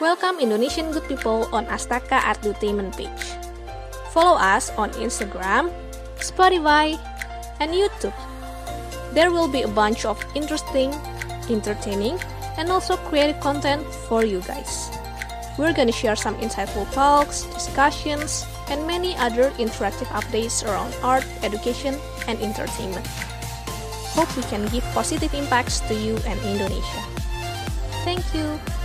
Welcome Indonesian good people on Astaka Artutainment page. Follow us on Instagram, Spotify, and YouTube. There will be a bunch of interesting, entertaining, and also creative content for you guys. We're gonna share some insightful talks, discussions, and many other interactive updates around art, education, and entertainment. Hope we can give positive impacts to you and Indonesia. Thank you.